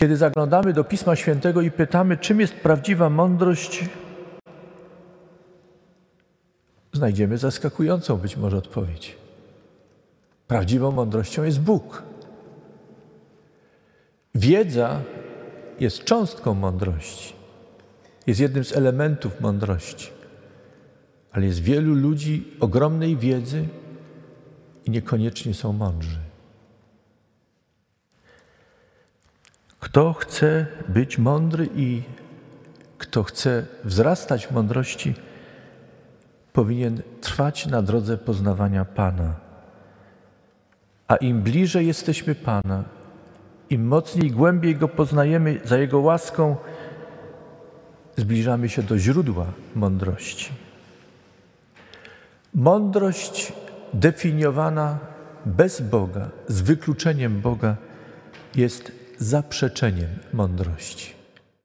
Kiedy zaglądamy do Pisma Świętego i pytamy, czym jest prawdziwa mądrość, znajdziemy zaskakującą być może odpowiedź. Prawdziwą mądrością jest Bóg. Wiedza jest cząstką mądrości, jest jednym z elementów mądrości, ale jest wielu ludzi ogromnej wiedzy i niekoniecznie są mądrzy. Kto chce być mądry i kto chce wzrastać w mądrości, powinien trwać na drodze poznawania Pana. A im bliżej jesteśmy Pana, im mocniej i głębiej Go poznajemy za Jego łaską, zbliżamy się do źródła mądrości. Mądrość definiowana bez Boga, z wykluczeniem Boga, jest zaprzeczeniem mądrości.